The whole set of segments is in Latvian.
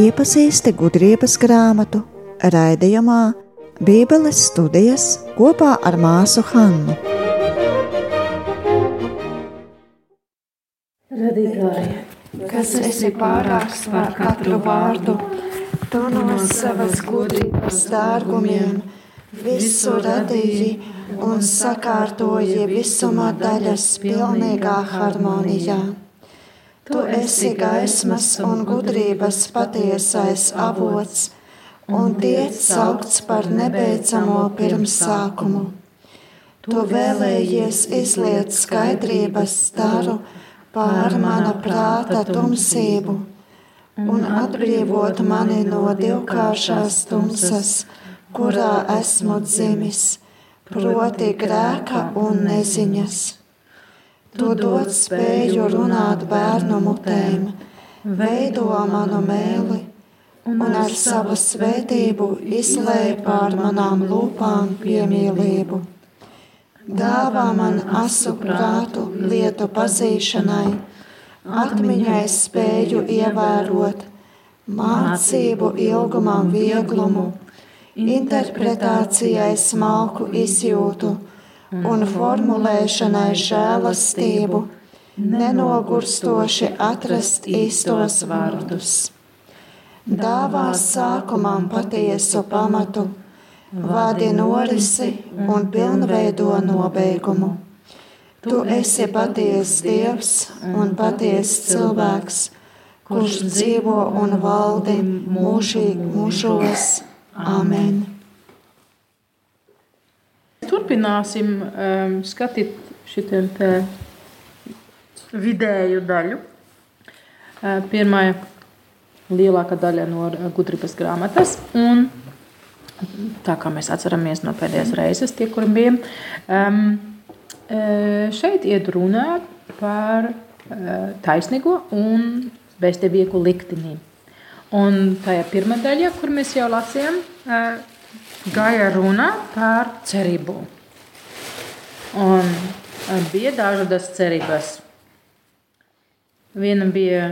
Iepazīsti gudrības grāmatu raidījumā Bībeles studijas kopā ar māsu Hannu. Radītāji, kas esi pārāks par katru vārdu, tu no savas gudrības dārgumiem visu radīji un sakārtoji visuma daļas pilnīgā harmonijā. Tu esi gaismas un gudrības patiesais avots, un tiec saukts par nebeidzamo pirmsākumu. Tu vēlējies izliet skaidrības staru pār mana prāta tumsību un atbrīvot mani no divkāršās tumsas, kurā esmu dzimis, proti grēka un neziņas. Tu dod spēju runāt bērnu mutēm, veido manu mēli un ar savu svētību izlēj pār manām lūpām piemīlību. Dāvā man asu prātu lietu pazīšanai, atmiņai spēju ievērot, mācību ilgumam vieglumu, interpretācijai smalku izjūtu un formulēšanai žēlastību, nenogurstoši atrast īstos vārdus. Dāvā sākumam patiesu pamatu, vadi norisi un pilnveido nobeigumu. Tu esi patiesa dievs un patiesa cilvēks, kurš dzīvo un valdi mūžīgi mūžos. Amen! turpināsim um, skatīt šo vidēju daļu. Uh, pirmā lielākā daļa no gudrības grāmatas. Un, tā kā mēs atceramies no pēdējās reizes, tie, kuriem bija, um, šeit iet runa par uh, taisnīgo un bezdevīgu likteni. Un tajā pirmā daļā, kur mēs jau lasījām, gāja runa par cerību. Un bija dažādas cerības. Viena bija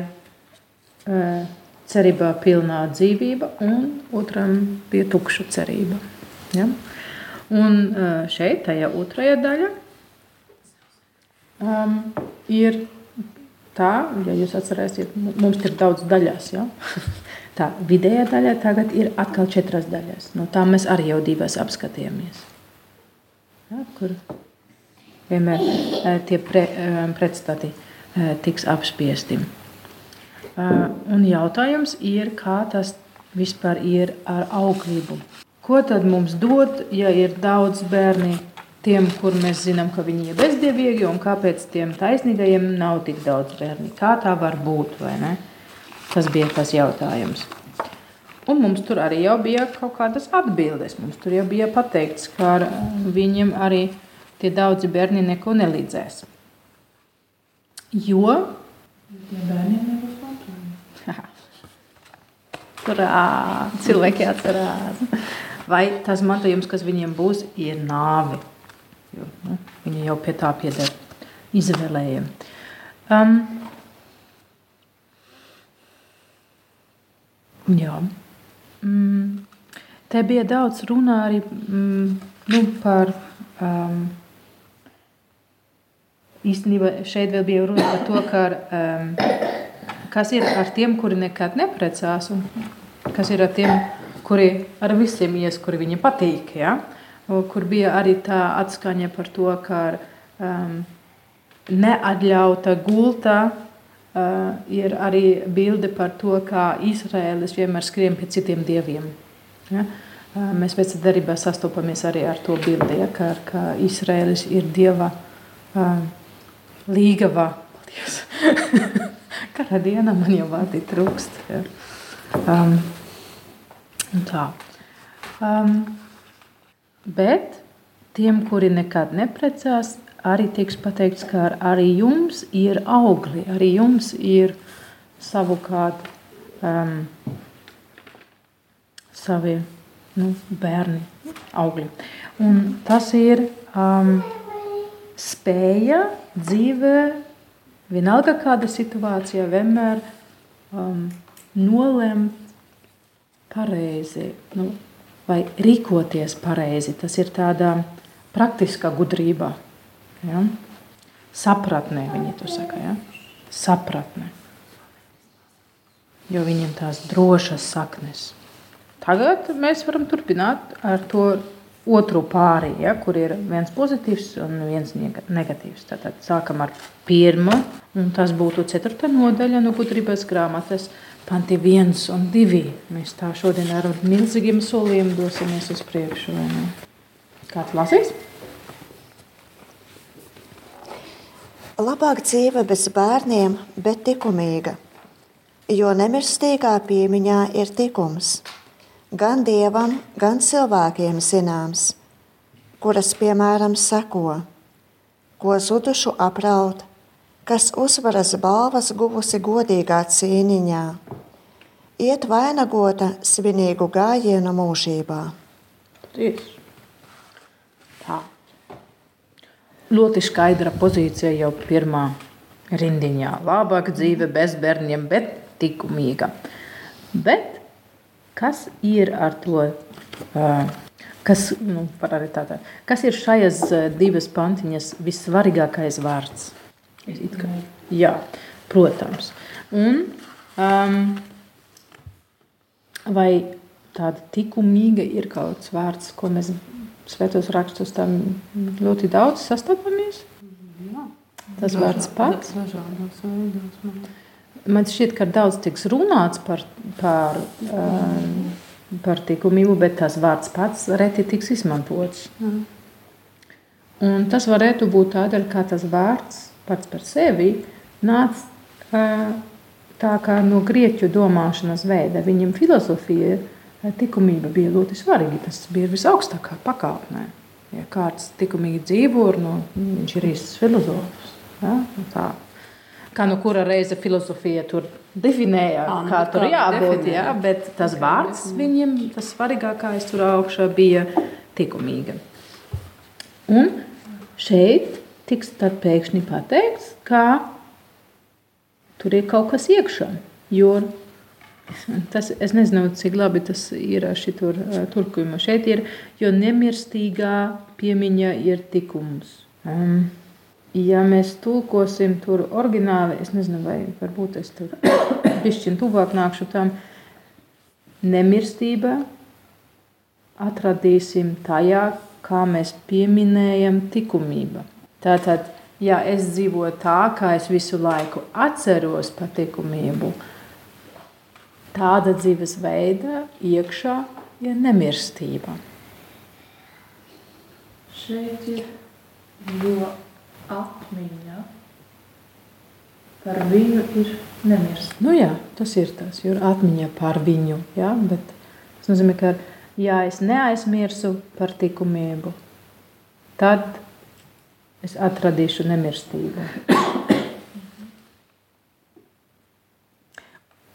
cerībā pilnā dzīvība, un otram bija tukša cerība. Ja? Un šeit, tajā otrajā daļā, um, ir tā, ja jūs atcerēsiet, mums ir daudz daļās. Ja? Tā vidējā daļa tagad ir atkal četras daļas. No tām mēs arī jau divas apskatījāmies. Ja, kur vienmēr eh, tie pre, eh, pretstati eh, tiks apspiesti. Un jautājums ir, kā tas vispār ir ar auglību? Ko tad mums dod, ja ir daudz bērni, tiem, kur mēs zinām, ka viņi ir bezdievīgi, un kāpēc tiem taisnīgajiem nav tik daudz bērni? Kā tā var būt, vai ne? Tas bija tas jautājums. Un mums tur arī bija kaut kādas atbildes. Mums tur jau bija pateikts, ka viņiem arī tie daudzi bērni neko nelīdzēs. Jo tie bērni nebūs. Turā cilvēki atcerās. Vai tas mantojums, kas viņiem būs, ir nāve. Jo, nu, viņi jau pie tā pieder izvēlējiem. Um, Jā. Mm, te bija daudz runā arī mm, nu, par. Um, īstenībā šeit vēl bija runa par to, ka, um, kas ir ar tiem, kuri nekad neprecās, un kas ir ar tiem, kuri ar visiem ies, kuri viņiem patīk. Ja? Kur bija arī tā atskaņa par to, ka um, neatļauta gulta Uh, ir arī bilde par to, kā Izraēlis vienmēr skrien pie citiem dieviem. Ja? Uh, mēs pēc darbā sastopamies arī ar to bildi, ja? ka, ka Izraēlis ir dieva uh, līgava. Kādā dienā man jau vārdi trūkst. Ja? Um, tā. Um, bet tiem, kuri nekad neprecās, arī tiks pateikts, ka arī jums ir augli, arī jums ir savukārt um, savi nu, bērni, augļi. Un tas ir um, spēja dzīvē, vienalga kāda situācija, vienmēr um, nolemt pareizi nu, vai rīkoties pareizi. Tas ir tāda praktiska gudrība. Ja? Sapratnē viņi to saka. Ja? Sapratne. Jo viņiem tās drošas saknes. Tagad mēs varam turpināt ar to otru pāri, ja, kur ir viens pozitīvs un viens negatīvs. Tad sākam ar pirmo, un tas būtu ceturta nodaļa no gudrības grāmatas, panti viens un divi. Mēs tā šodien ar milzīgiem soliem dosimies uz priekšu. Kāds lasīs? Labāk dzīve bez bērniem, bet likumīga, jo nemirstīgā piemiņā ir tikums, gan dievam, gan cilvēkiem zināms, kuras piemēram seko, ko zudušu apraut, kas uzvaras balvas guvusi godīgā cīniņā, iet vainagota svinīgu gājienu mūžībā. Tieši. Tā ļoti skaidra pozīcija jau pirmā rindiņā. Labāka dzīve bez bērniem, bet likumīga. Bet kas ir ar to? Kas, nu, tātā, kas ir šajās divas pantiņas vissvarīgākais vārds? Kā, jā, protams. Un, um, vai tāda likumīga ir kaut kāds vārds, ko mēs svētos rakstos tam ļoti daudz sastopamies. Tas Dažā, vārds pats. Dažādos veidos. Man šķiet, ka daudz tiks runāts par, par, um, par likumību, bet tas vārds pats reti tiks izmantots. Mm. Un tas varētu būt tādēļ, ka tas vārds pats par sevi nāca uh, tā kā no grieķu domāšanas veida. Viņam filozofija ir likumība bija ļoti svarīga. Tas bija visaugstākā pakāpē. Ja kāds likumīgi dzīvo, nu, viņš ir īsts filozofs. Ja? Nu tā. Kā no kura reize filozofija tur definēja, à, nu, kā tur jābūt. Ja? Bet tas vārds viņam, tas svarīgākais tur augšā bija likumīga. Un šeit tiks pēkšņi pateikts, ka tur ir kaut kas iekšā. Jo Tas, es nezinu, cik labi tas ir šitur tulkojumā. Šeit ir, jo nemirstīgā piemiņa ir tikums. Um, ja mēs tulkosim tur oriģināli, es nezinu, vai varbūt es tur pišķiņ tuvāk nākšu tam, nemirstība atradīsim tajā, kā mēs pieminējam tikumību. Tātad, ja es dzīvoju tā, kā es visu laiku atceros par tikumību, tāda dzīvesveida iekšā ir nemirstība. Šeit ir jo atmiņa par viņu ir nemirstība. Nu jā, tas ir tas, jo atmiņa par viņu, jā, bet tas nozīmē, ka ja es neaizmirsu par likumību, tad es atradīšu nemirstību.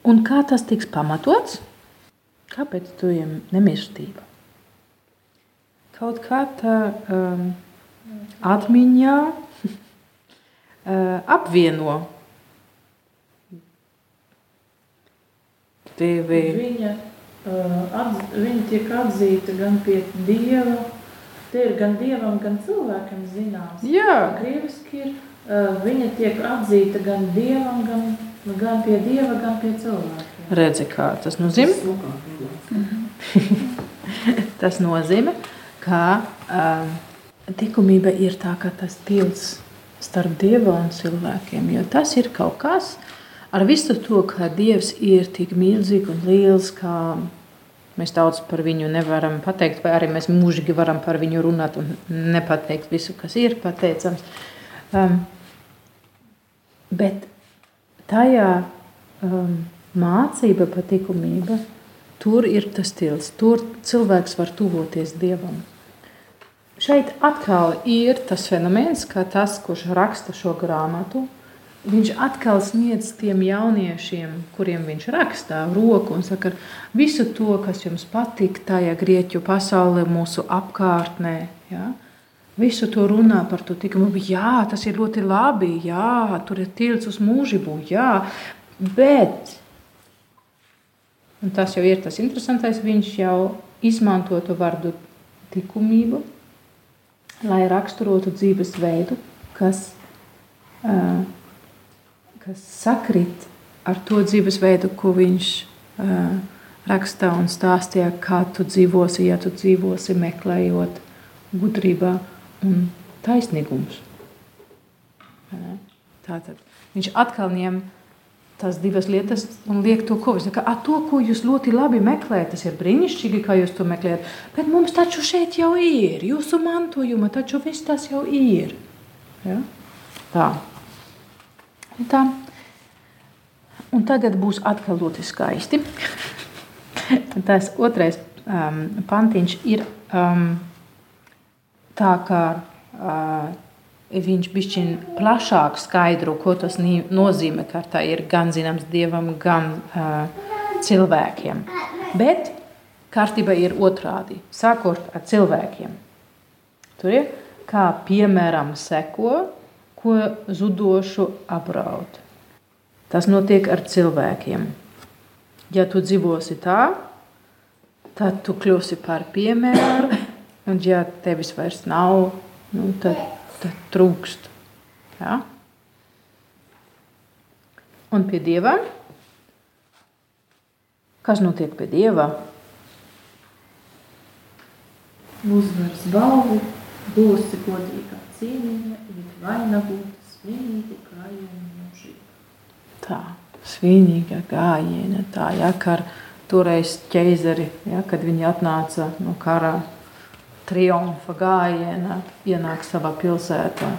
Un kā tas tiks pamatots? Kāpēc tu ejam nemirstība? Kaut kā tā um, atmiņā uh, apvieno tevi. Viņa, uh, atz, viņa tiek atzīta gan pie Dieva, te ir gan Dievam, gan cilvēkam zināms. Jā. Krieviski ir, uh, viņa tiek atzīta gan Dievam, gan Nu, gan pie dieva, gan pie cilvēkiem. Redzi, kā tas nozīmē? tas nozīmē, ka um, likumība ir tā, ka tas tilts starp dievu un cilvēkiem. Jo tas ir kaut kas, ar visu to, ka dievs ir tik milzīgs un liels, ka mēs daudz par viņu nevaram pateikt, vai arī mēs mūžīgi varam par viņu runāt un nepateikt visu, kas ir pateicams. Um, bet tajā um, mācība par likumību, tur ir tas stils, tur cilvēks var tuvoties dievam. Šeit atkal ir tas fenomens, ka tas, kurš raksta šo grāmatu, viņš atkal sniedz tiem jauniešiem, kuriem viņš rakstā, roku un saka, visu to, kas jums patīk, tajā grieķu pasaulē, mūsu apkārtnē. Ja? Visu to runā par to tikumu. Jā, tas ir ļoti labi, jā, tur ir tilts uz mūžību, jā, bet un tas jau ir tas interesantais, viņš jau izmanto to vārdu likumību, lai raksturotu dzīvesveidu, kas, uh, kas sakrit ar to dzīvesveidu, ko viņš uh, rakstā un stāstīja, kā tu dzīvosi, ja tu dzīvosi meklējot gudrībā un taisnīgums. Tātad viņš atkal ņem tās divas lietas un liek to kopā. Saka, to, ko jūs ļoti labi meklējat, tas ir brīnišķīgi, kā jūs to meklējat. Bet mums taču šeit jau ir, jūsu mantojuma taču viss tas jau ir. Ja? Tā. Un tā. Un tagad būs atkal ļoti skaisti. Tas otrais um, pantiņš ir um, tā, kā uh, viņš bišķiņ plašāk skaidro, ko tas nozīmē, ka tā ir gan zināms Dievam, gan uh, cilvēkiem. Bet kārtība ir otrādi, sākot ar cilvēkiem. Tur ir kā piemēram seko, ko zudošu apbraut. Tas notiek ar cilvēkiem. Ja tu dzīvosi tā, tad tu kļūsi par piemēru, un ja tevis vairs nav, nu, tad trūkst. Ja? Un pie dieva? Kas notiek pie dieva? Uzvaras balvu, būsi godīga cīņa, ir vainagota svinīga gājiena mūžīga. Tā, svinīga gājiena, tā, ja, kar toreiz ķeizari, ja, kad viņi atnāca no kara triumfa gājiena ienāk savā pilsētā.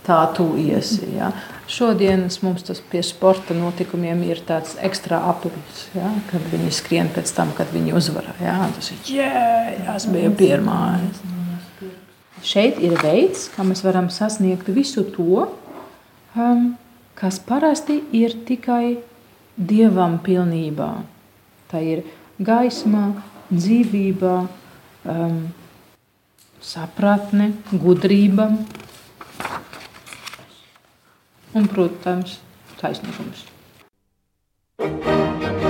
Tā tu iesi. Ja. Šodienas mums tas pie sporta notikumiem ir tāds ekstra aplis, ja, kad viņi skrien pēc tam, kad viņi uzvarā. Ja. Tas ir jē, es biju pirmā. Šeit ir veids, kā mēs varam sasniegt visu to, um, kas parasti ir tikai dievam pilnībā. Tā ir gaisma, dzīvība, um, sapratne, gudrība un, protams, taisnīgums. Skan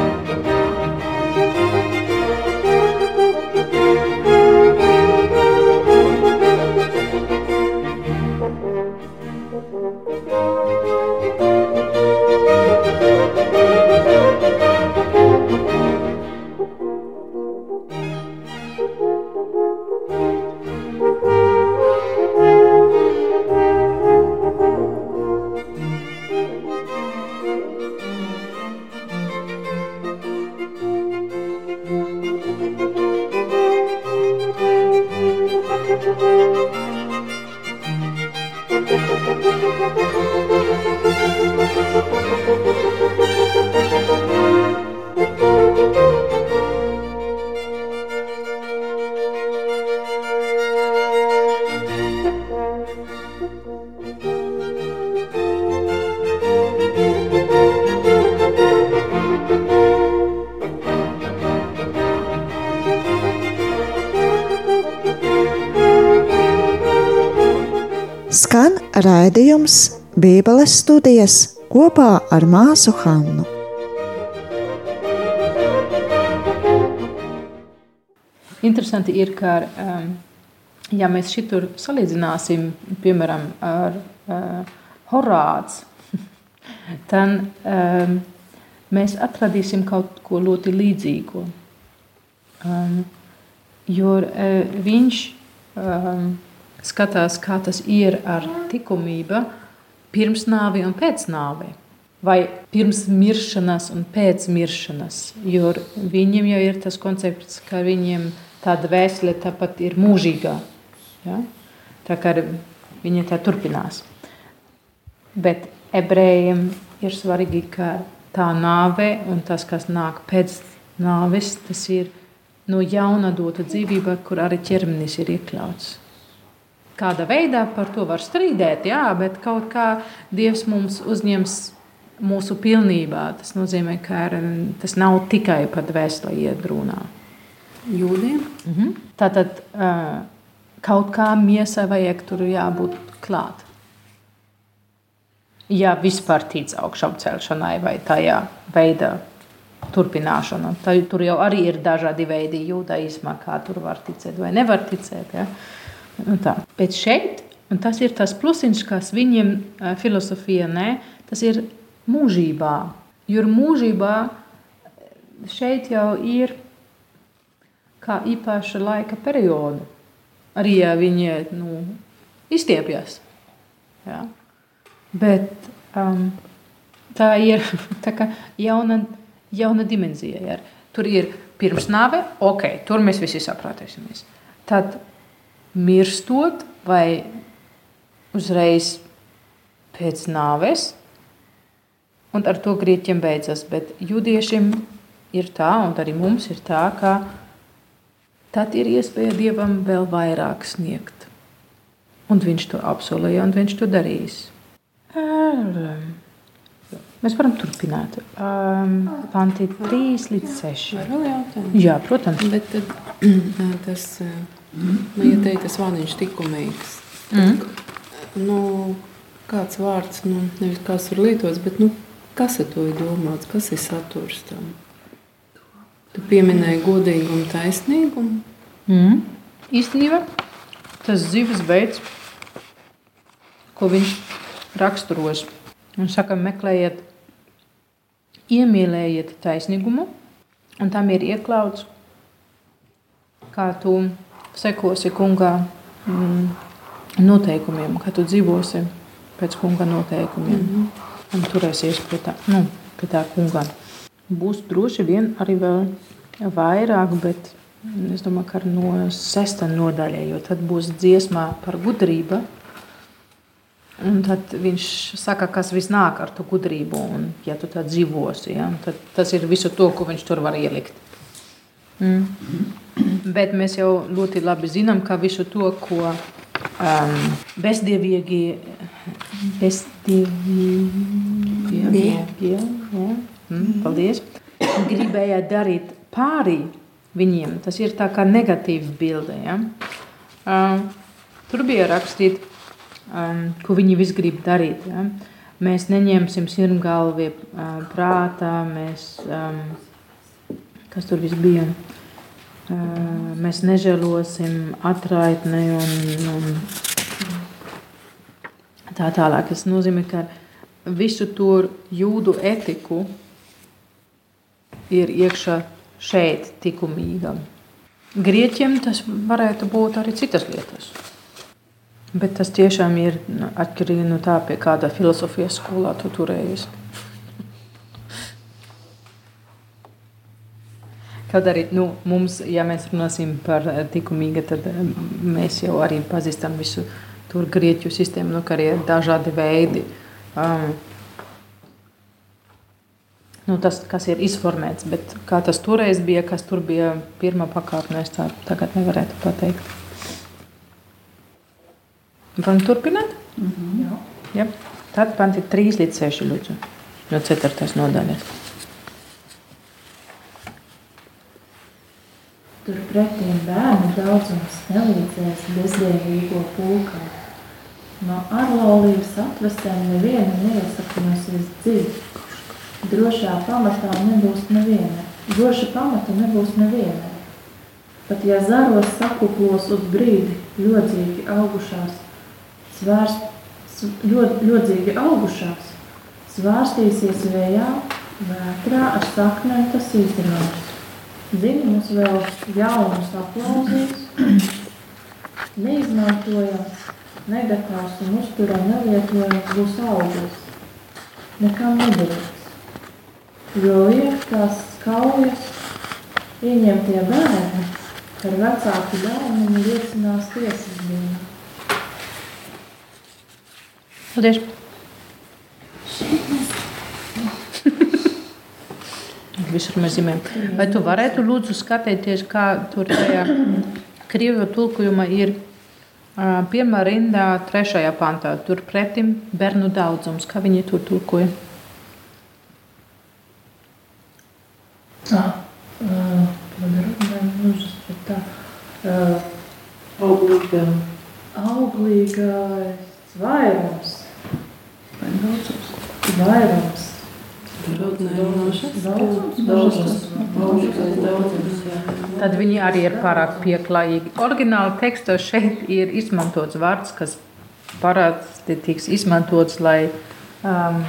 raidījums Bībeles studijas kopā ar māsu Hannu. Interesanti ir, ka, um, ja mēs šitur salīdzināsim, piemēram, ar uh, Horāts, tad um, mēs atradīsim kaut ko ļoti līdzīgu. Um, jo uh, viņš um, skatās, kā tas ir ar likumību pirms nāvi un pēc nāvi. Vai pirms miršanas un pēc miršanas. Jo viņiem jau ir tas koncepts, ka viņiem tāda vēsle tāpat ir mūžīgā. Ja? Tā kā viņi tā turpinās. Bet ebrejiem ir svarīgi, ka tā nāve un tas, kas nāk pēc nāves, tas ir no jauna dota dzīvība, kur arī ķermenis ir iekļauts. Kāda veidā par to var strīdēt, jā, bet kaut kā Dievs mums uzņems mūsu pilnībā. Tas nozīmē, ka tas nav tikai pat vēstulē iedrūnā. Jūdiem. Mhm. Tātad uh, kaut kā miesai vajag tur jābūt klāt. Ja vispār tic augšām celšanai vai tajā veidā turpināšana. Tā, tur jau arī ir dažādi veidi jūdaismā, kā tur var ticēt vai nevar ticēt. Ja? Tā. Bet šeit, un tas ir tas plusiņš, kas viņiem filozofija nē, tas ir mūžībā. Jo mūžībā šeit jau ir kā īpaša laika perioda. Arī ja viņi nu, izstiepjas. Ja? Bet um, tā ir tā jauna, jauna dimensija. Ja? Tur ir pirms nāve, ok, tur mēs visi sapratīsimies. Tad mirstot vai uzreiz pēc nāves, un ar to grieķiem beidzas. Bet judiešiem ir tā, un arī mums ir tā, ka tad ir iespēja Dievam vēl vairāk sniegt. Un viņš to apsolīja, un viņš to darīs. Mēs varam turpināt. Um, panti 3 līdz 6. Vēl jautājums? Jā, protams. Bet tad, tas, nu, ja teikt, tas vārdiņš tikumīgs, Mm. nu, kāds vārds, nu, nevis kāds tur lietots, bet, nu, kas ar to ir domāts, kas ir saturs tam? Tu pieminēji godīgumu, taisnīgumu. Mm. Īstenībā tas dzīves veids, ko viņš raksturos, un saka, meklējiet, iemīlējiet taisnīgumu, un tam ir iekļauts, kā tu sekosi kungā mm, noteikumiem, kā tu dzīvosi pēc kunga noteikumiem, mm -hmm. un turēsies pie tā, nu, pie tā kunga. Būs droši vien arī vēl vairāk, bet es domāju, ka no sesta nodaļa, jo tad būs dziesmā par gudrību. Un tad viņš saka, kas viss nāk ar to gudrību, un ja tu tā dzīvosi, ja, tad tas ir visu to, ko viņš tur var ielikt. Mm. Bet mēs jau ļoti labi zinām, ka visu to, ko um, bezdievīgi, bezdievīgi, ja, ja, mm, paldies, gribēja darīt pāri viņiem. Tas ir tā kā negatīva bilde. Ja? Um, tur bija rakstīts, um, ko viņi visi grib darīt. Ja? Mēs neņemsim sirmgalvi uh, prātā, mēs, um, kas tur viss bija. Uh, mēs nežēlosim atraitni un, un tā tālāk. Tas nozīmē, ka visu to jūdu etiku ir iekšā šeit likumīgam. Grieķiem tas varētu būt arī citas lietas. Bet tas tiešām ir atkarīgi no tā, pie kāda filozofijas skolā tu turējies. Kaut arī nu, mums, ja mēs runāsim par likumīgu, tad mēs jau arī pazīstam visu tur grieķu sistēmu, nu, ka ir dažādi veidi. Um, nu, tas, kas ir izformēts, bet kā tas toreiz bija, kas tur bija pirmā pakāpē, es tā tagad nevarētu pateikt. Varam turpināt? Mm -hmm. Jā. Ja. Tad panti 3 līdz 6 lūdzu, no 4. nodaļas. Turpretī bērnu daudzums nelīdzēs bezdievīgo pulkā. No ārlaulības atvestēm neviena neiesakņosies dziļi. Drošā pamatā nebūs neviena. Droša pamata nebūs neviena. Pat ja zaros sakuplos uz brīdi ļodzīgi augušās, svērs, ļod, ļodzīgi augušās, svārstīsies vējā, vētrā ar saknēm tas izdarās. Dzimumus vēl jaunus aplauzīs, neizmantojams, negatavs un uzturam nevietojams būs augurs. Nekam nederīgs. Jo liek tās kaujas ieņemtie bērni ar vecāku bērnu liecinās tiesas dienu. Paldies! Visur mēs zinām. Vai tu varētu lūdzu skatīties, kā tur tajā krievu tulkojumā ir pirmā rindā, trešajā pantā. Tur pretim bērnu daudzums. Kā viņi to tulkoja? Tā, uh, Auglīga. Auglīgais vairums. Vai daudzums? Vairums. Tad viņi arī ir pārāk pieklājīgi. Oriģināli tekstos šeit ir izmantots vārds, kas parasti tiks izmantots, lai, um,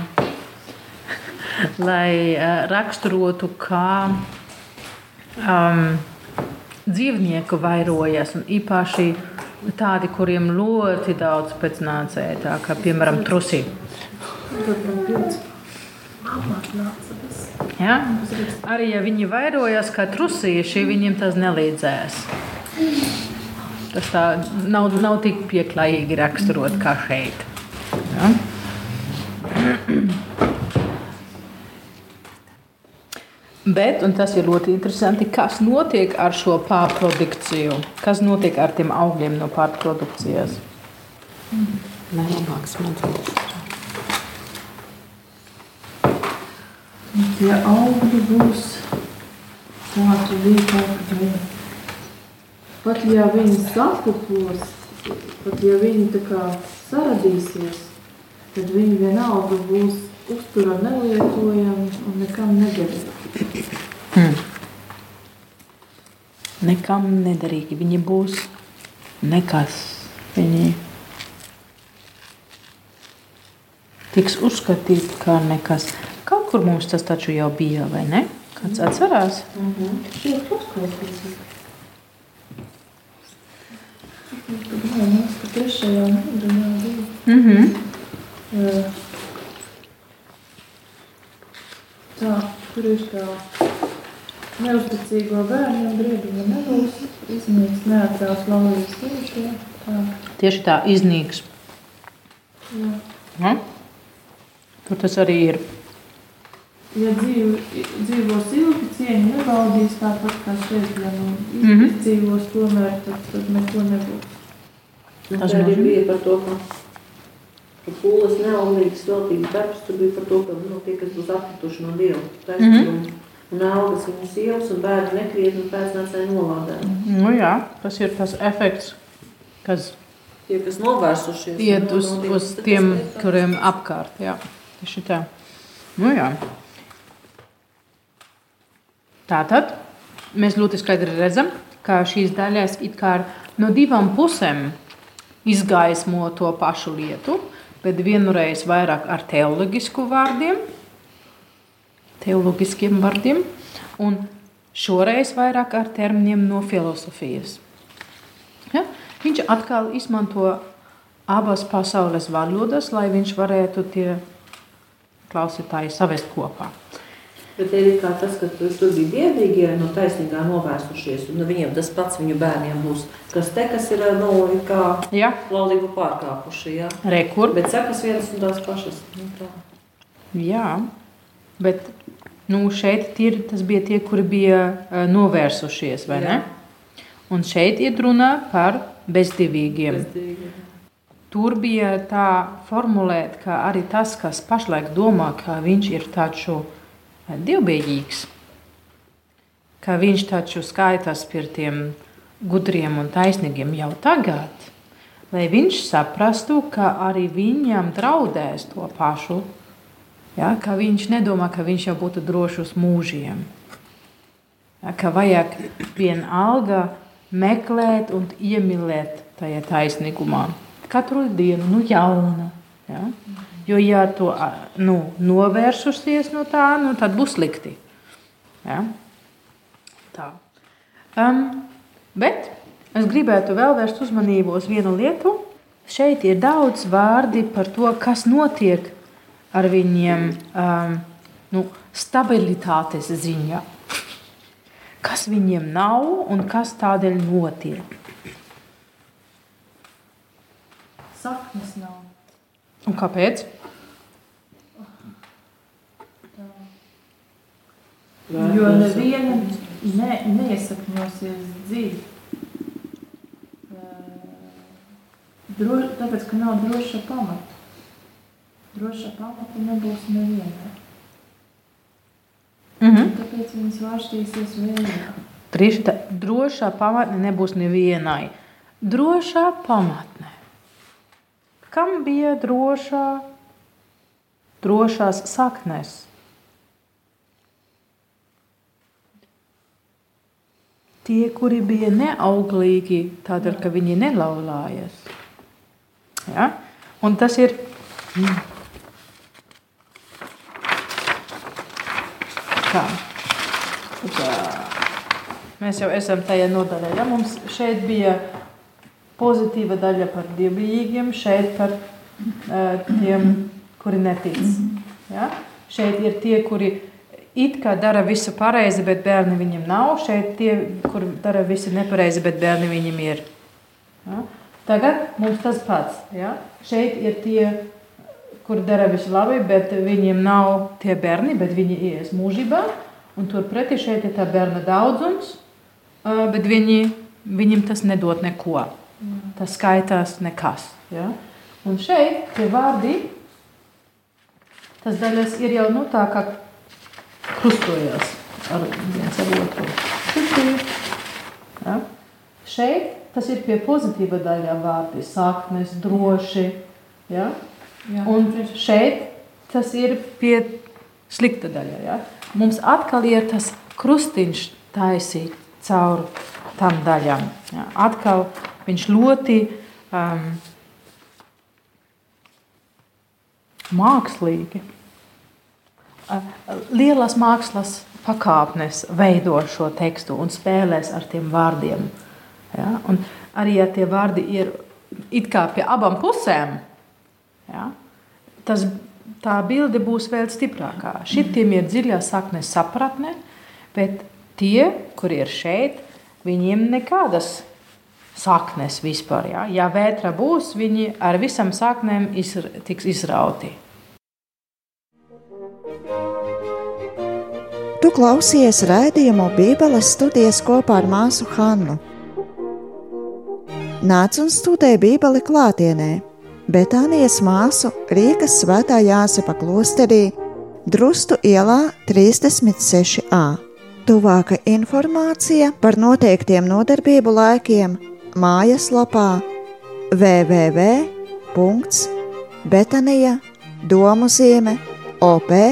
lai uh, raksturotu, kā um, dzīvnieku vairojas, un īpaši tādi, kuriem ļoti daudz pēcnācēja, tā kā piemēram trusī. Ja? Arī ja viņi vairojas kā trusīši, viņiem tas nelīdzēs. Tas tā nav, nav tik pieklājīgi raksturot kā šeit. Ja? Bet, un tas ir ļoti interesanti, kas notiek ar šo pārprodukciju? Kas notiek ar tiem augļiem no pārprodukcijas? Nelabāks smadzenes. Tie augļi būs tādi vienkārši. Pat ja viņi sakupos, pat ja viņi tā kā saradīsies, tad viņi vienalga būs uzturā nelietojami un nekam nederīgi. Nekam nederīgi. Viņi būs nekas. Viņi tiks uzskatīti kā nekas. Kur mums tas taču jau bija, vai ne? Kāds atcerās? Mm -hmm. Tā, tur ir tā neuzticīgo bērniem griedumu nebūs, iznīks neatcēls laulības tieši. Tā, Tieši tā iznīks. jā. Ja? Tur tas arī ir. Ja dzīv, dzīvos ilgi, cieņu nebaudīs tāpat kā šeit, ja nu Mhm. izdzīvos tomēr, tad, tad neko nebūs. Nu, Tas nozīmē- bija par to, ka ka pūles neaulīgs veltīgs darbs, tur bija par to, ka nu, tie, kas būs atkrituši no Dieva taisnīguma. Un augas viņu sievas un bērni nekrietni pēcnācēji novādē. Nu, jā, tas ir tas efekts, kas Tie, kas novērsušies. iet no- uz, uz tiem, kuriem apkārt. Jā, tieši tā. Nu, jā. Tātad mēs ļoti skaidri redzam, ka šīs daļas kā no divām pusēm izgaismo to pašu lietu, bet vienreiz vairāk ar teoloģisku vārdiem, teoloģiskiem vārdiem, un šoreiz vairāk ar terminiem no filozofijas. Ja? Viņš atkal izmanto abas pasaules valodas, lai viņš varētu tie klausītāji savest kopā. Bet ir kā tas, ka tur, tur bija biedrīgie no taisnīgā novērsušies, un nu, viņiem tas pats viņu bērniem būs. Kas te, kas ir, nu, ir kā Ja, laulību pārkāpuši, jā. rekur, Bet sekas vienas un tās pašas. Nu, tā. jā, bet nu, šeit ir- tas bija tie, kuri bija uh, novērsušies, vai ne? Jā. Un šeit ir runa par bezdivīgiem. Bezdīgi. Tur bija tā formulēta, ka arī tas, kas pašlaik domā, ka viņš ir taču eh, dievbijīgs, ka viņš taču skaitās pie tiem gudriem un taisnīgiem jau tagad, lai viņš saprastu, ka arī viņam draudēs to pašu. Ja, ka viņš nedomā, ka viņš jau būtu drošs uz mūžiem. Ja, ka vajag vienalga meklēt un iemīlēt tajā taisnīgumā. Katru dienu, nu, jauna. Ja? Jo, ja to nu, novērsusies no tā, nu, tad būs slikti. Ja? Tā. Um, bet es gribētu vēl vērst uzmanību uz vienu lietu. Šeit ir daudz vārdi par to, kas notiek ar viņiem um, nu, stabilitātes ziņā. Kas viņiem nav un kas tādēļ notiek. Saknes nav. Un kāpēc? Jo neviena ne, neiesakņosies dziļi. Dro, tāpēc, ka nav droša pamata. Droša pamata nebūs nevienai. Mm -hmm. Tāpēc viņas vārstīsies vējā. Tieši tā, drošā pamatne nebūs nevienai. drošā pamatnē. Kam bija drošā, drošās saknes? Tie, kuri bija neauglīgi, tādēļ, ka viņi nelaulājās. Ja? Un tas ir. Kā? Tā. Mēs jau esam tajā nodaļā. Ja? Mums šeit bija pozitīva daļa par dievbijīgiem, šeit par uh, tiem, kuri netic. Ja? Šeit ir tie, kuri it kā dara visu pareizi, bet bērni viņam nav. Šeit tie, kuri dara visu nepareizi, bet bērni viņam ir. Ja? Tagad mums tas pats. Ja? Šeit ir tie, kuri dara visu labi, bet viņiem nav tie bērni, bet viņi ies mūžībā. Un turpretī šeit ir tā bērna daudzums, bet viņi, viņam tas nedod neko. Tas skaitās nekas. Ja? Un šeit tie vārdi, tas daļas ir jau nu, tā, kā krustojas ar viens ar otru. Ja? Šeit tas ir pie pozitīva daļā vārdi, saknes, droši. Ja? Jā. Un šeit tas ir pie slikta daļa. Ja? Mums atkal ir tas krustiņš taisīt cauri tam daļām. Ja? Atkal viņš ļoti um, mākslīgi, uh, lielas mākslas pakāpnes veido šo tekstu un spēlēs ar tiem vārdiem. Ja? Un arī ja tie vārdi ir it kā pie abām pusēm, ja? tas, tā bilde būs vēl stiprākā. Šitiem ir dziļā sakne sapratne, bet tie, kur ir šeit, viņiem nekādas saknes vispār. Ja, ja vētra būs, viņi ar visam saknēm izr tiks izrauti. Tu klausies rādījumu Bībeles studijas kopā ar māsu Hannu. Nāc un studē Bībeli klātienē! Betānijas māsu Rīgas svētā Jāsepa klosterī Drustu ielā 36a. Tuvāka informācija par noteiktiem nodarbību laikiem mājaslapā www.betanija domu zīme op.lv